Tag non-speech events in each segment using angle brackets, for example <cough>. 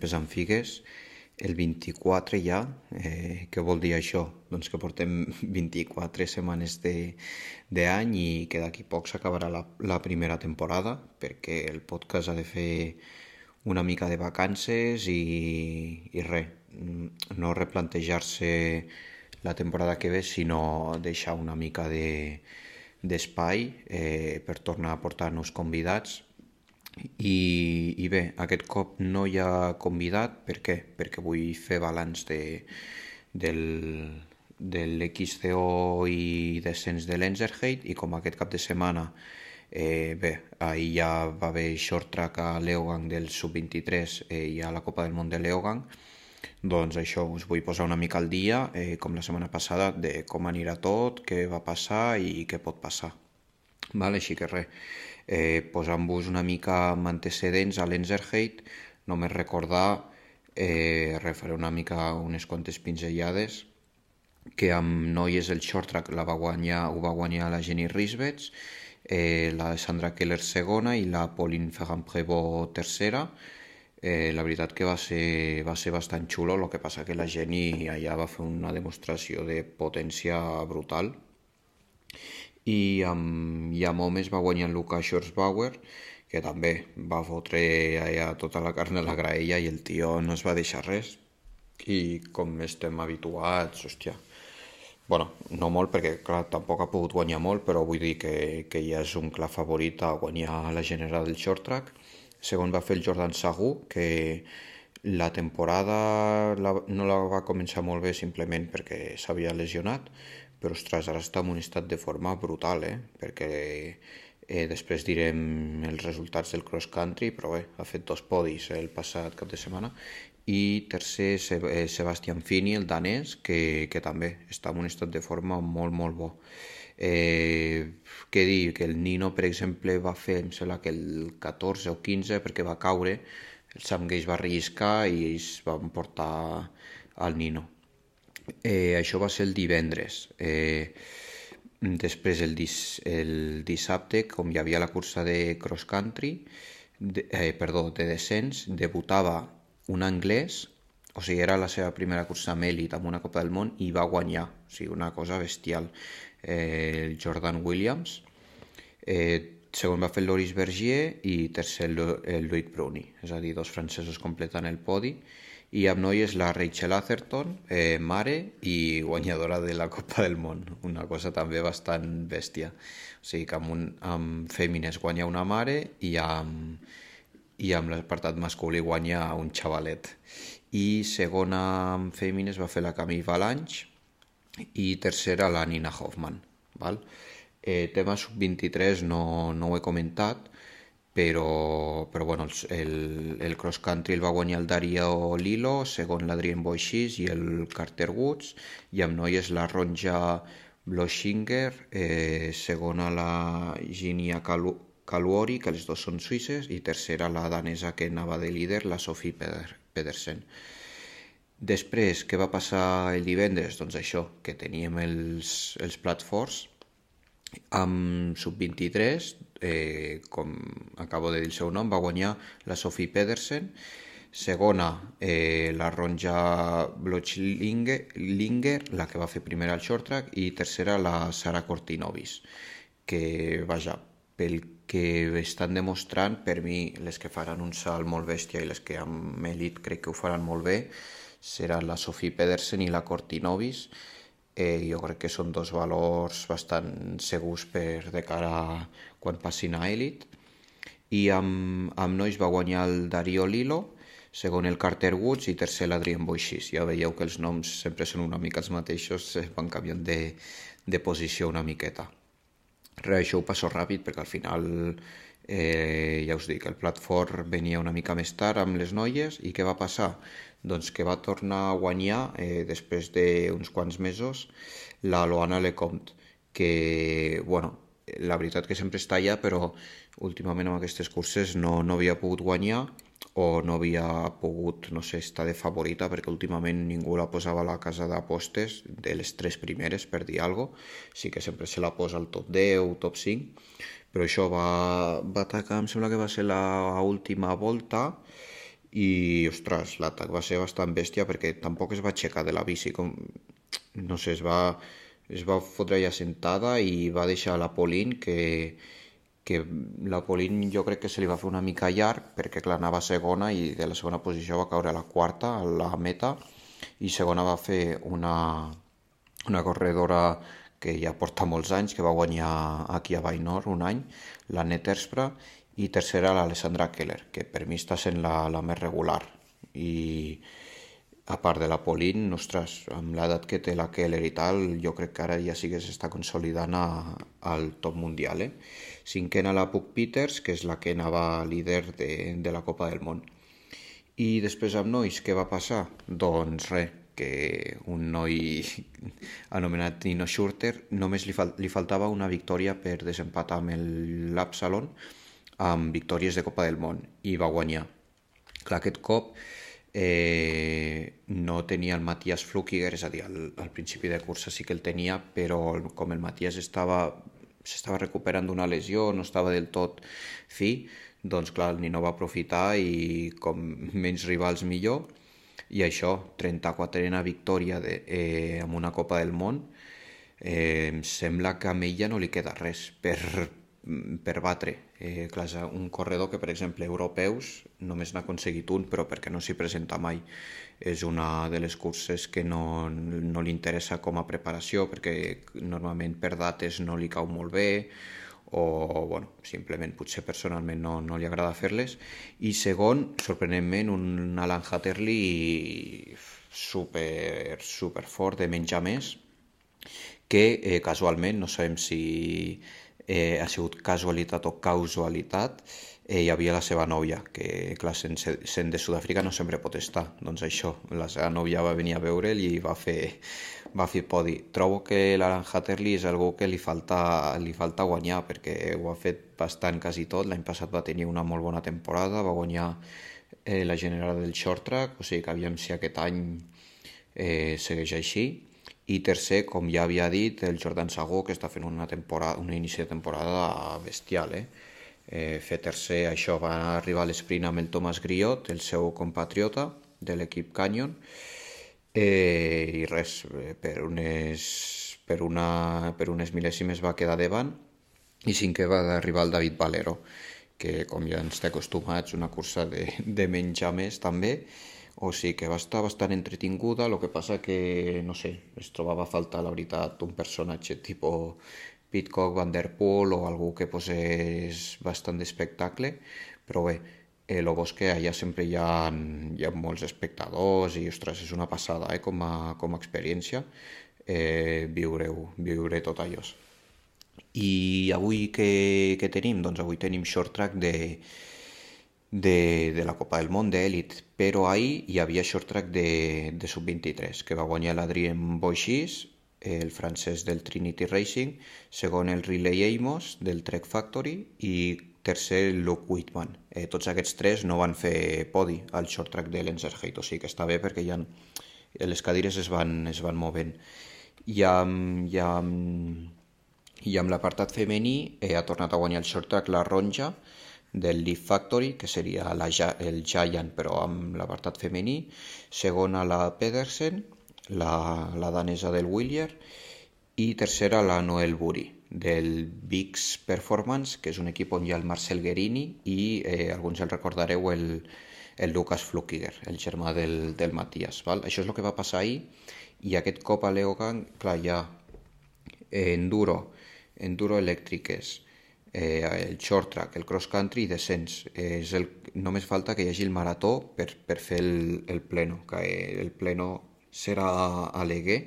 de Pesant Figues, el 24 ja. Eh, què vol dir això? Doncs que portem <laughs> 24 setmanes d'any i que d'aquí poc s'acabarà la, la primera temporada, perquè el podcast ha de fer una mica de vacances i, i res, no replantejar-se la temporada que ve, sinó deixar una mica de d'espai eh, per tornar a portar nous convidats i, I bé, aquest cop no hi ha convidat, per què? Perquè vull fer balanç de, del, de l'XCO i descens de l'Enzerheit i com aquest cap de setmana eh, bé, ahir ja va haver short track a Leogang del sub-23 eh, i a la Copa del Món de Leogang. Doncs això us vull posar una mica al dia eh, com la setmana passada de com anirà tot, què va passar i què pot passar vale? així que res eh, posant-vos una mica amb antecedents a l'Enzerheit, només recordar, eh, referir una mica unes quantes pinzellades, que amb noies el short track la va guanyar, ho va guanyar la Jenny Risbets, eh, la Sandra Keller segona i la Pauline Ferrand-Prévot tercera. Eh, la veritat que va ser, va ser bastant xulo, el que passa que la Jenny allà va fer una demostració de potència brutal i amb, i amb homes va guanyar Luka Schwarzbauer, que també va fotre allà tota la carn a la graella i el tio no es va deixar res. I com estem habituats, hòstia, bueno, no molt perquè clar, tampoc ha pogut guanyar molt, però vull dir que, que ja és un clar favorit a guanyar la general del short track. Segon va fer el Jordan Sagu, que la temporada la, no la va començar molt bé simplement perquè s'havia lesionat, però ostres, ara està en un estat de forma brutal, eh? perquè eh, després direm els resultats del cross country, però bé, ha fet dos podis el passat cap de setmana, i tercer eh, Sebastian Fini, el danès, que, que també està en un estat de forma molt, molt bo. Eh, què dir, que el Nino, per exemple, va fer, em sembla que el 14 o 15, perquè va caure, el Sam Gage va relliscar i ells van portar al Nino Eh, això va ser el divendres. Eh, després, el, dis, el dissabte, com hi havia la cursa de cross country, de, eh, perdó, de descens, debutava un anglès, o sigui, era la seva primera cursa amb èlit amb una Copa del Món i va guanyar, o sigui, una cosa bestial, eh, el Jordan Williams. Eh, segon va fer Loris Bergier i tercer el, Loic Bruni, és a dir, dos francesos completen el podi i amb noies la Rachel Atherton, eh, mare i guanyadora de la Copa del Món, una cosa també bastant bèstia. O sigui que amb, un, amb fèmines guanya una mare i amb, i amb l'apartat masculí guanya un xavalet. I segona amb fèmines va fer la Camille Valanche i tercera la Nina Hoffman. Val? Eh, tema sub-23 no, no ho he comentat, però, però bueno, el, el cross country el va guanyar el Dario Lilo, segon l'Adrien Boixís i el Carter Woods, i amb noies la Ronja Bloschinger, eh, segona la Ginia Calu Caluori, que les dues són suïsses, i tercera la danesa que anava de líder, la Sophie Peder Pedersen. Després, què va passar el divendres? Doncs això, que teníem els, els plats forts, amb sub-23, eh, com acabo de dir el seu nom, va guanyar la Sophie Pedersen, segona eh, la Ronja Blochlinger, la que va fer primera al short track, i tercera la Sara Cortinovis, que, vaja, pel que estan demostrant, per mi, les que faran un salt molt bèstia i les que amb elit crec que ho faran molt bé, seran la Sophie Pedersen i la Cortinovis, eh, jo crec que són dos valors bastant segurs per de cara a quan passin a Elite. I amb, amb nois va guanyar el Dario Lilo, segon el Carter Woods i tercer l'Adrien Boixís. Ja veieu que els noms sempre són una mica els mateixos, van canviant de, de posició una miqueta. Res, això ho passo ràpid perquè al final eh, ja us dic, el plat fort venia una mica més tard amb les noies i què va passar? doncs, que va tornar a guanyar eh, després d'uns quants mesos la Loana Lecomte, que, bueno, la veritat que sempre està allà, però últimament amb aquestes curses no, no havia pogut guanyar o no havia pogut, no sé, estar de favorita perquè últimament ningú la posava a la casa d'apostes de les tres primeres, per dir alguna cosa. Sí que sempre se la posa al top 10, top 5, però això va, va atacar, em sembla que va ser la última volta i, ostres, l'atac va ser bastant bèstia perquè tampoc es va aixecar de la bici, com, no sé, es va, es va fotre ja sentada i va deixar la Pauline que, que la Pauline jo crec que se li va fer una mica llarg perquè clar, anava segona i de la segona posició va caure a la quarta, a la meta i segona va fer una, una corredora que ja porta molts anys, que va guanyar aquí a Bainor un any, la Neterspra, i tercera l'Alessandra Keller, que per mi està sent la, la més regular. I a part de la Pauline, ostres, amb l'edat que té la Keller i tal, jo crec que ara ja sí que s'està consolidant a, al top mundial. Eh? Cinquena la Puck Peters, que és la que anava líder de, de la Copa del Món. I després amb nois, què va passar? Doncs res, que un noi <laughs> anomenat Nino Schurter només li, fal li faltava una victòria per desempatar amb l'Absalon amb victòries de Copa del Món i va guanyar. Clar, aquest cop eh, no tenia el Matías Flukiger, és a dir, al, al principi de cursa sí que el tenia, però com el Matías estava s'estava recuperant d'una lesió, no estava del tot fi, doncs clar, el Nino va aprofitar i com menys rivals millor, i això, 34a victòria de, eh, amb una Copa del Món, eh, em sembla que a ella no li queda res per, per batre. Eh, clar, un corredor que, per exemple, europeus només n'ha aconseguit un, però perquè no s'hi presenta mai. És una de les curses que no, no li interessa com a preparació, perquè normalment per dates no li cau molt bé, o bueno, simplement potser personalment no, no li agrada fer-les. I segon, sorprenentment, un Alan Hatterley super, super fort de menjar més, que eh, casualment, no sabem si eh, ha sigut casualitat o causalitat, eh, hi havia la seva nòvia, que clar, sent, sent de Sud-àfrica no sempre pot estar. Doncs això, la seva nòvia va venir a veure'l i va fer, va fer podi. Trobo que l'Alan Hatterley és algú que li falta, li falta guanyar, perquè ho ha fet bastant quasi tot. L'any passat va tenir una molt bona temporada, va guanyar eh, la general del short track, o sigui que aviam si aquest any eh, segueix així i tercer, com ja havia dit, el Jordan Sagó, que està fent una, temporada, una inici de temporada bestial. Eh? Eh, fer tercer, això va arribar a l'esprint amb el Thomas Griot, el seu compatriota de l'equip Canyon, eh, i res, eh, per unes, per, una, per unes mil·lèsimes va quedar davant, i cinquè va arribar el David Valero, que com ja ens té acostumats, una cursa de, de menjar més també, o sigui que va estar bastant entretinguda, el que passa que, no sé, es trobava a faltar, la veritat, un personatge tipus Pitcock, Van Der Poel o algú que posés bastant d'espectacle, però bé, eh, lo bo és que allà sempre hi ha, hi ha molts espectadors i, ostres, és una passada, eh, com a, com a experiència, eh, viure-ho, viure tot allò. I avui què, què tenim? Doncs avui tenim short track de, de, de la Copa del Món d'èlit, però ahir hi havia short track de, de sub-23, que va guanyar l'Adrien Boixís, el francès del Trinity Racing, segon el Relay Amos del Trek Factory i tercer Luke Whitman. Eh, tots aquests tres no van fer podi al short track de l'Enserheit, o sigui que està bé perquè ja les cadires es van, es van movent. I amb, i amb, i amb l'apartat femení eh, ha tornat a guanyar el short track la Ronja, del Leaf Factory, que seria la, el Giant però amb l'apartat femení, segona la Pedersen, la, la danesa del Willier i tercera la Noel Buri del Bix Performance, que és un equip on hi ha el Marcel Guerini i eh, alguns el recordareu el, el Lucas Flukiger, el germà del, del Matías. Val? Això és el que va passar ahir i aquest cop a Leogang, clar, hi ha eh, enduro, enduro elèctriques, eh, el short track, el cross country i descens. Eh, és el, només falta que hi hagi el marató per, per fer el, el pleno, que el pleno serà a Legué,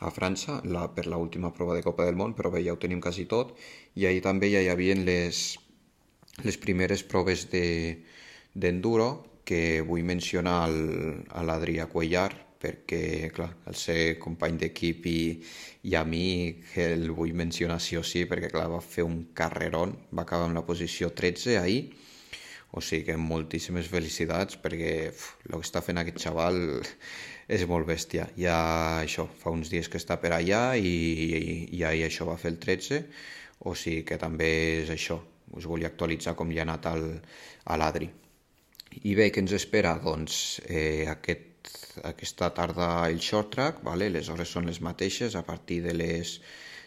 a França, la, per l'última prova de Copa del Món, però bé, ja ho tenim quasi tot, i ahir també ja hi havia les, les primeres proves d'enduro, de, que vull mencionar el, a l'Adrià Cuellar, perquè, clar, el ser company d'equip i, i amic el vull mencionar sí o sí, perquè, clar, va fer un carrerón, va acabar en la posició 13 ahir, O sigui que moltíssimes felicitats perquè el que està fent aquest xaval és molt bèstia. Ja això, fa uns dies que està per allà i, i, i ahir això va fer el 13, o sigui que també és això. Us volia actualitzar com li ha anat al, a l'Adri. I bé, què ens espera? Doncs eh, aquest, aquesta tarda el short track, vale? les hores són les mateixes, a partir de les,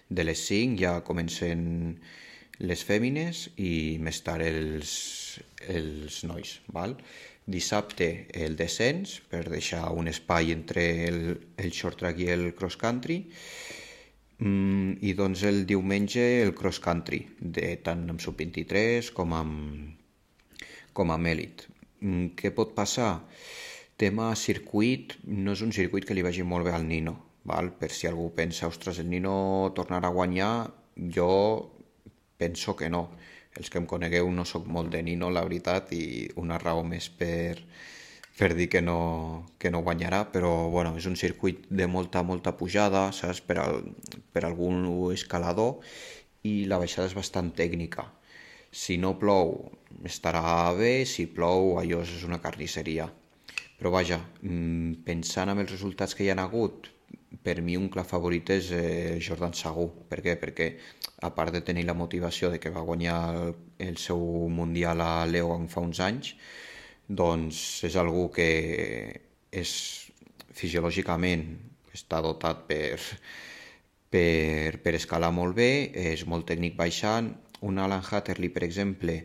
de les 5 ja comencen les fèmines i més tard els, els nois. Val? Dissabte el descens per deixar un espai entre el, el short track i el cross country mm, i doncs el diumenge el cross country de, tant amb sub-23 com amb, com amb elit. Mm, què pot passar? Tema circuit, no és un circuit que li vagi molt bé al Nino, val? per si algú pensa, ostres, el Nino tornarà a guanyar, jo penso que no. Els que em conegueu no sóc molt de Nino, la veritat, i una raó més per, per dir que no, que no guanyarà, però bueno, és un circuit de molta, molta pujada, saps, per, al, per algun escalador, i la baixada és bastant tècnica. Si no plou, estarà bé, si plou, allò és una carnisseria. Però vaja, mm, pensant en els resultats que hi han hagut, per mi un clar favorit és eh, Jordan Sagú. Per què? Perquè a part de tenir la motivació de que va guanyar el, el seu Mundial a Leogang fa uns anys, doncs és algú que és fisiològicament està dotat per, per, per escalar molt bé, és molt tècnic baixant. Un Alan Hatterley, per exemple,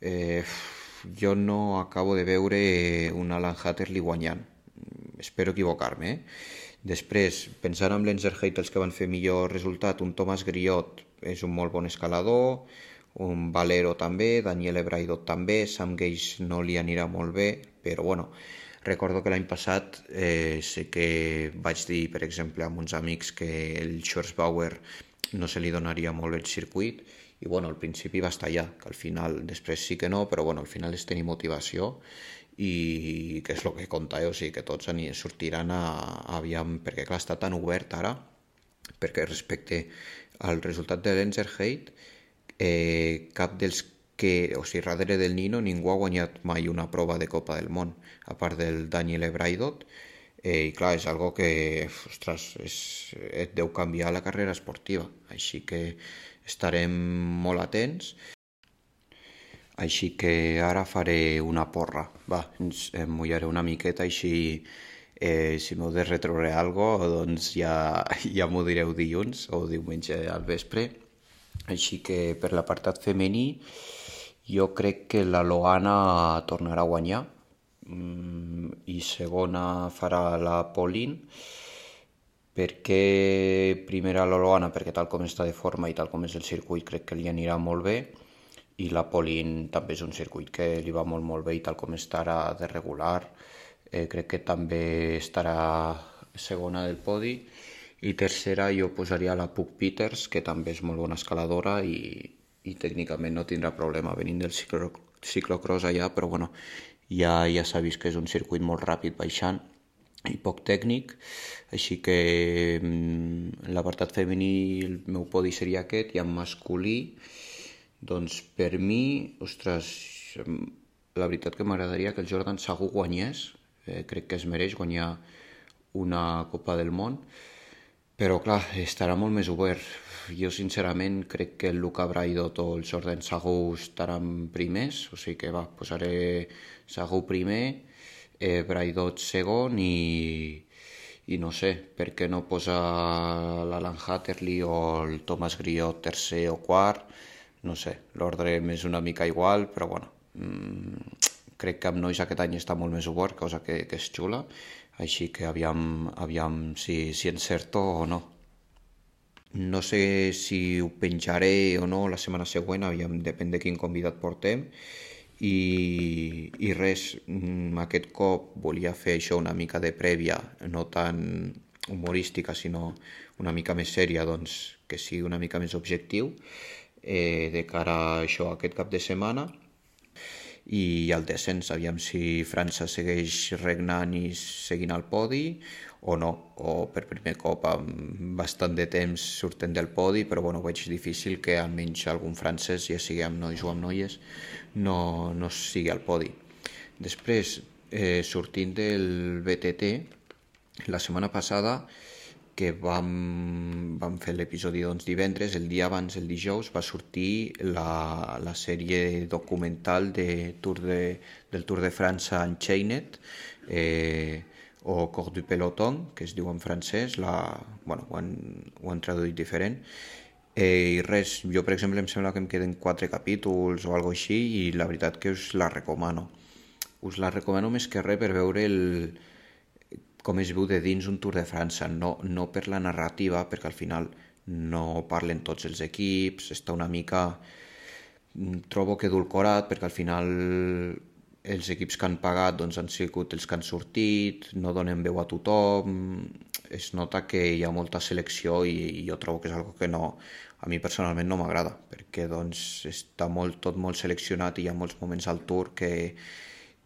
eh, jo no acabo de veure un Alan Hatterley guanyant. Espero equivocar-me, eh? Després, pensant en l'Enzerheit, els que van fer millor resultat, un Thomas Griot és un molt bon escalador, un Valero també, Daniel Ebraidot també, Sam Gage no li anirà molt bé, però bueno, recordo que l'any passat eh, sé que vaig dir, per exemple, amb uns amics que el Schwarzbauer no se li donaria molt bé el circuit i bueno, al principi va estar allà, que al final, després sí que no, però bueno, al final és tenir motivació i que és el que compta, eh? o sigui que tots sortiran a, a aviam, perquè clar, està tan obert ara, perquè respecte al resultat de l'Enzerheit, eh, cap dels que, o sigui, darrere del Nino ningú ha guanyat mai una prova de Copa del Món, a part del Daniel Ebraidot, eh, i clar, és algo que, ostres, és, et deu canviar la carrera esportiva, així que estarem molt atents així que ara faré una porra. Va, ens em mullaré una miqueta, així eh, si m'heu de retreure cosa, doncs ja, <laughs> ja m'ho direu dilluns o diumenge al vespre. Així que per l'apartat femení jo crec que la Loana tornarà a guanyar mm, i segona farà la Pauline perquè primera la Loana perquè tal com està de forma i tal com és el circuit crec que li anirà molt bé. I la Polin també és un circuit que li va molt molt bé i tal com estarà de regular. Eh, crec que també estarà segona del podi. I tercera jo posaria la Puck Peters que també és molt bona escaladora i, i tècnicament no tindrà problema venint del ciclo, ciclocross allà però bueno, ja, ja s'ha vist que és un circuit molt ràpid baixant i poc tècnic, així que mm, l'apartat femení el meu podi seria aquest i en masculí doncs per mi, ostres, la veritat que m'agradaria que el Jordan Sagu guanyés, eh, crec que es mereix guanyar una Copa del Món, però clar, estarà molt més obert. Jo sincerament crec que el Luca Braidot o el Jordan Sagu estaran primers, o sigui que va, posaré Sagu primer, eh, Braidot segon i, i no sé, per què no posa l'Alan Hatterley o el Thomas Griot tercer o quart, no sé, l'ordre és una mica igual, però bueno, mmm, crec que amb nois aquest any està molt més obert, cosa que, que és xula, així que aviam, aviam si, si encerto o no. No sé si ho penjaré o no la setmana següent, aviam, depèn de quin convidat portem, i, i res, mm, aquest cop volia fer això una mica de prèvia, no tan humorística, sinó una mica més sèria, doncs que sigui una mica més objectiu, eh, de cara a això aquest cap de setmana. I el descens, aviam si França segueix regnant i seguint al podi o no, o per primer cop amb bastant de temps surten del podi, però bueno, veig difícil que almenys algun francès, ja sigui amb nois o amb noies, no, no sigui al podi. Després, eh, sortint del BTT, la setmana passada, que vam, vam fer l'episodi doncs, divendres, el dia abans, el dijous, va sortir la, la sèrie documental de Tour de, del Tour de França Unchained, eh, o Cor du Peloton, que es diu en francès, la, bueno, ho, han, ho han traduït diferent, eh, i res, jo per exemple em sembla que em queden quatre capítols o alguna així i la veritat que us la recomano. Us la recomano més que res per veure el, com es viu de dins un Tour de França, no, no per la narrativa, perquè al final no parlen tots els equips, està una mica... Mm, trobo que edulcorat, perquè al final els equips que han pagat doncs, han sigut els que han sortit, no donen veu a tothom, es nota que hi ha molta selecció i, i jo trobo que és algo que no, a mi personalment no m'agrada, perquè doncs, està molt, tot molt seleccionat i hi ha molts moments al Tour que,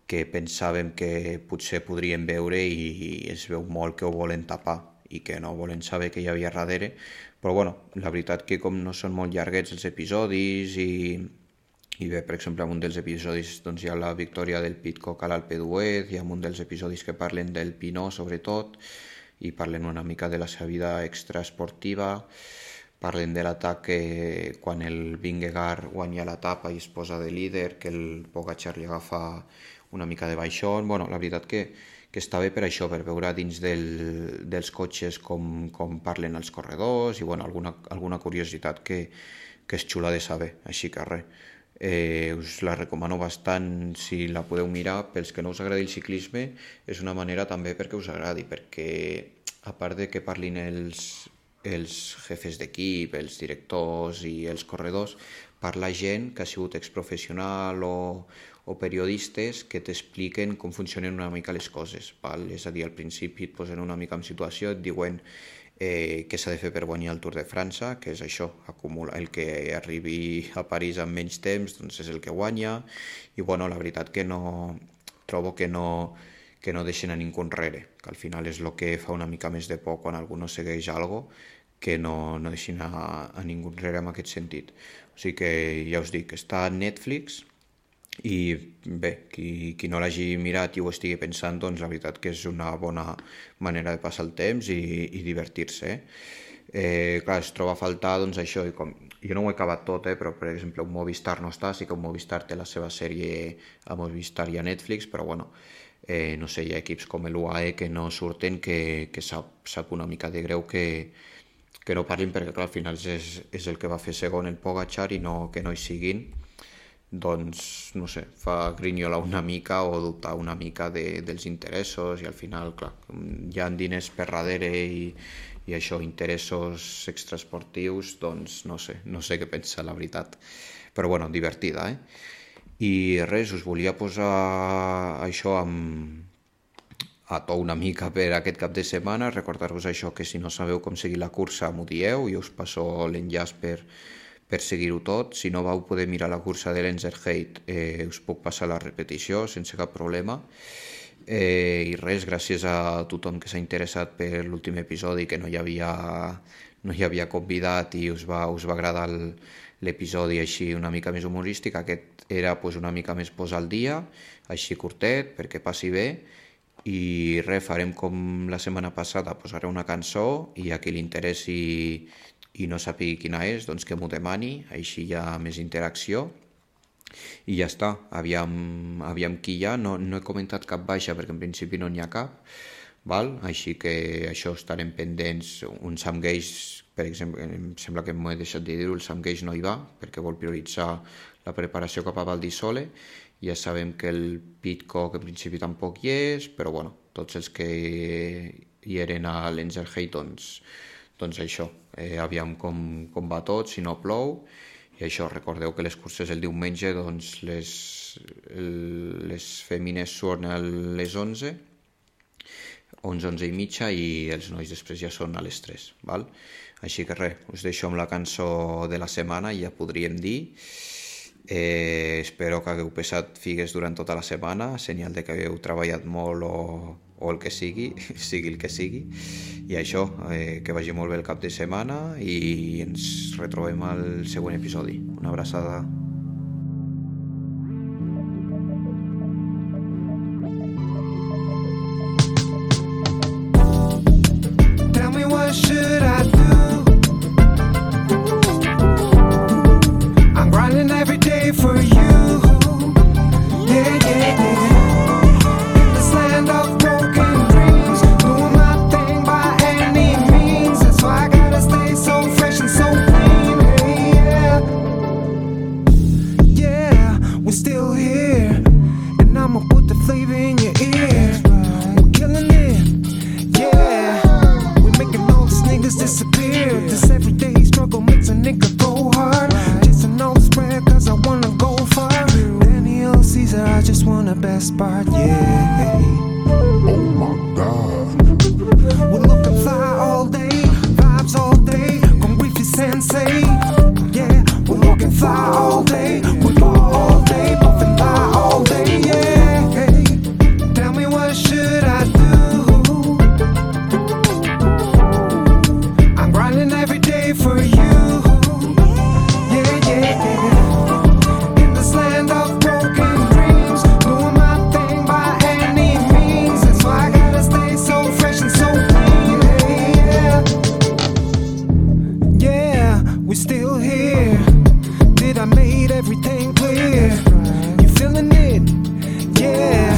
que pensàvem que potser podríem veure i es veu molt que ho volen tapar i que no volen saber què hi havia darrere, però bueno, la veritat que com no són molt llarguets els episodis i, i bé, per exemple, en un dels episodis doncs, hi ha la victòria del Pitcock a l'Alpe d'Huez, hi ha un dels episodis que parlen del Pinó sobretot, i parlen una mica de la seva vida extraesportiva, parlen de l'atac quan el Vingegaard guanya l'etapa i es posa de líder, que el Pogacar li agafa una mica de baixón, bueno, la veritat que, que està bé per això, per veure dins del, dels cotxes com, com parlen els corredors i bueno, alguna, alguna curiositat que, que és xula de saber, així que res. Eh, us la recomano bastant si la podeu mirar, pels que no us agradi el ciclisme, és una manera també perquè us agradi, perquè a part de que parlin els, els jefes d'equip, els directors i els corredors, parla gent que ha sigut exprofessional o, o periodistes que t'expliquen com funcionen una mica les coses. Val? És a dir, al principi et posen una mica en situació, et diuen eh, què s'ha de fer per guanyar el Tour de França, que és això, acumular, el que arribi a París en menys temps doncs és el que guanya, i bueno, la veritat que no, trobo que no, que no deixen a ningú enrere, que al final és el que fa una mica més de por quan algú no segueix algo, que no, no deixin a, a ningú enrere en aquest sentit. O sigui que ja us dic, està a Netflix, i bé, qui, qui no l'hagi mirat i ho estigui pensant, doncs la veritat que és una bona manera de passar el temps i, i divertir-se. Eh, clar, es troba a faltar doncs, això, i com, jo no ho he acabat tot, eh, però per exemple un Movistar no està, sí que un Movistar té la seva sèrie a Movistar i a Netflix, però bueno, eh, no sé, hi ha equips com l'UAE que no surten, que, que sap, sap una mica de greu que, que no parlin perquè clar, al final és, és el que va fer segon el Pogacar i no, que no hi siguin doncs, no sé, fa grinyolar una mica o dubtar una mica de, dels interessos i al final, clar, hi ha diners per darrere i, i això, interessos extraesportius, doncs no sé, no sé què pensa la veritat. Però bueno, divertida, eh? I res, us volia posar això amb, a to una mica per aquest cap de setmana, recordar-vos això que si no sabeu com seguir la cursa m'ho dieu i us passo l'enllaç per, per seguir-ho tot. Si no vau poder mirar la cursa de l'Enzerheit, eh, us puc passar la repetició sense cap problema. Eh, I res, gràcies a tothom que s'ha interessat per l'últim episodi, que no hi havia, no hi havia convidat i us va, us va agradar l'episodi així una mica més humorístic. Aquest era pues, una mica més posar al dia, així curtet, perquè passi bé. I res, farem com la setmana passada, posaré una cançó i a qui li interessi i no sàpiga quina és, doncs que m'ho demani, així hi ha més interacció. I ja està, aviam, aviam qui hi ha, no, no he comentat cap baixa perquè en principi no n'hi ha cap, val? així que això estarem pendents, un Sam Gage, per exemple, em sembla que m'ho he deixat de dir-ho, el Sam Gage no hi va perquè vol prioritzar la preparació cap a Val di Sole, ja sabem que el Pitcock en principi tampoc hi és, però bueno, tots els que hi eren a l'Engerhey doncs doncs això, eh, aviam com, com va tot, si no plou, i això, recordeu que les curses el diumenge, doncs les, les fèmines surten a les 11, 11, 11 i mitja, i els nois després ja són a les 3, val? Així que res, us deixo amb la cançó de la setmana, ja podríem dir, Eh, espero que hagueu pesat figues durant tota la setmana, senyal de que hagueu treballat molt o, o el que sigui, <laughs> sigui el que sigui. I això, eh, que vagi molt bé el cap de setmana i ens retrobem al següent episodi. Una abraçada. Best part, yeah. Here. Did I made everything clear? You feeling it? Yeah,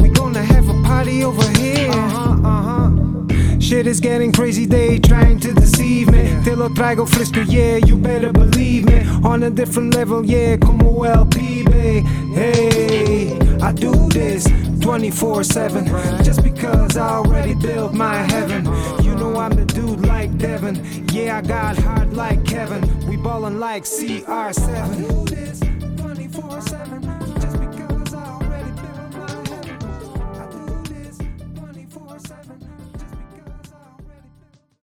we gonna have a party over here. Uh-huh, uh-huh. Shit is getting crazy, they trying to deceive me. Te lo traigo fresco, yeah, you better believe me. On a different level, yeah, como el pibe. Hey, I do this 24 7 just because I already built my heaven. You know I'm the dude like Devin. Yeah, I got heart like Kevin. We ballin' like CR7. 24 7.